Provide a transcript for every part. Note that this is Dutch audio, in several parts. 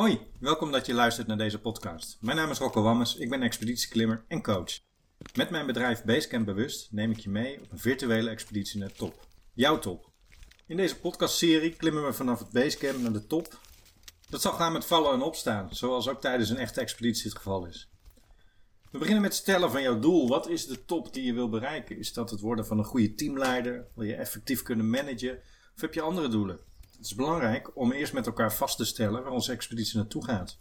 Hoi, welkom dat je luistert naar deze podcast. Mijn naam is Rocco Wammes, ik ben expeditieklimmer en coach. Met mijn bedrijf Basecamp Bewust neem ik je mee op een virtuele expeditie naar de top. Jouw top. In deze podcastserie klimmen we vanaf het Basecamp naar de top. Dat zal gaan met vallen en opstaan, zoals ook tijdens een echte expeditie het geval is. We beginnen met stellen van jouw doel. Wat is de top die je wil bereiken? Is dat het worden van een goede teamleider? Wil je effectief kunnen managen? Of heb je andere doelen? Het is belangrijk om eerst met elkaar vast te stellen waar onze expeditie naartoe gaat.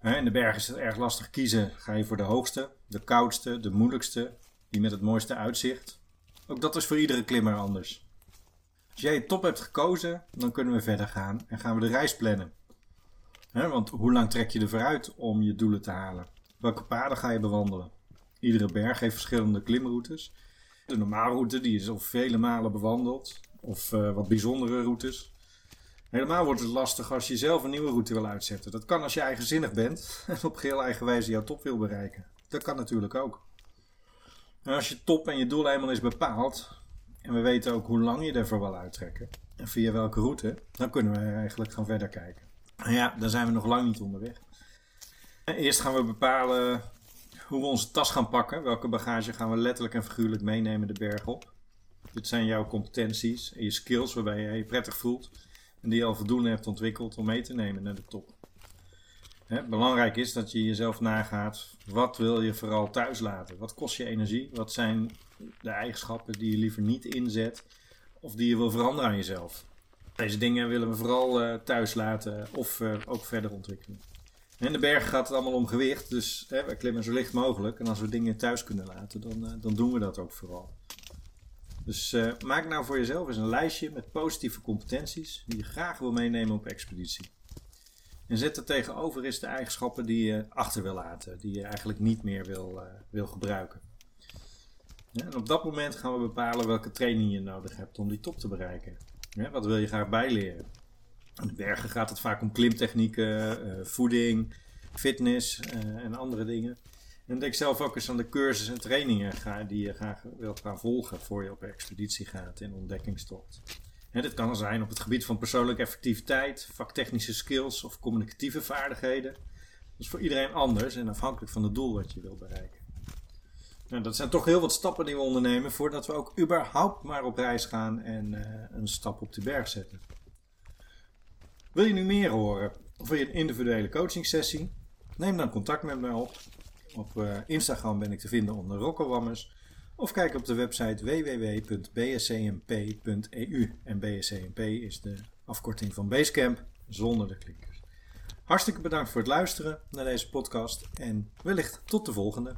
In de bergen is het erg lastig kiezen. Ga je voor de hoogste, de koudste, de moeilijkste, die met het mooiste uitzicht? Ook dat is voor iedere klimmer anders. Als jij je top hebt gekozen, dan kunnen we verder gaan en gaan we de reis plannen. Want hoe lang trek je er vooruit om je doelen te halen? Welke paden ga je bewandelen? Iedere berg heeft verschillende klimroutes. De normale route die is al vele malen bewandeld, of uh, wat bijzondere routes. Helemaal wordt het lastig als je zelf een nieuwe route wil uitzetten. Dat kan als je eigenzinnig bent en op geheel eigen wijze jouw top wil bereiken. Dat kan natuurlijk ook. En als je top en je doel eenmaal is bepaald, en we weten ook hoe lang je ervoor wil uittrekken, en via welke route, dan kunnen we eigenlijk gaan verder kijken. En ja, dan zijn we nog lang niet onderweg. En eerst gaan we bepalen hoe we onze tas gaan pakken. Welke bagage gaan we letterlijk en figuurlijk meenemen de berg op. Dit zijn jouw competenties en je skills waarbij je je prettig voelt en die je al voldoende hebt ontwikkeld om mee te nemen naar de top. Hè, belangrijk is dat je jezelf nagaat, wat wil je vooral thuis laten? Wat kost je energie? Wat zijn de eigenschappen die je liever niet inzet of die je wil veranderen aan jezelf? Deze dingen willen we vooral uh, thuis laten of uh, ook verder ontwikkelen. In de bergen gaat het allemaal om gewicht, dus hè, we klimmen zo licht mogelijk. En als we dingen thuis kunnen laten, dan, uh, dan doen we dat ook vooral. Dus uh, maak nou voor jezelf eens een lijstje met positieve competenties die je graag wil meenemen op expeditie. En zet er tegenover eens de eigenschappen die je achter wil laten, die je eigenlijk niet meer wil, uh, wil gebruiken. En op dat moment gaan we bepalen welke training je nodig hebt om die top te bereiken. Wat wil je graag bijleren? In de bergen gaat het vaak om klimtechnieken, uh, voeding, fitness en andere dingen. En denk zelf ook eens aan de cursussen en trainingen die je graag wilt gaan volgen voor je op expeditie gaat in ontdekkingstocht. En dit kan zijn op het gebied van persoonlijke effectiviteit, vaktechnische skills of communicatieve vaardigheden. Dat is voor iedereen anders en afhankelijk van het doel wat je wilt bereiken. Nou, dat zijn toch heel wat stappen die we ondernemen voordat we ook überhaupt maar op reis gaan en uh, een stap op de berg zetten. Wil je nu meer horen of wil je een individuele coaching sessie? Neem dan contact met mij op. Op uh, Instagram ben ik te vinden onder Rockowammers. Of kijk op de website www.bscmp.eu. En BSCMP is de afkorting van Basecamp zonder de klinkers. Hartstikke bedankt voor het luisteren naar deze podcast en wellicht tot de volgende.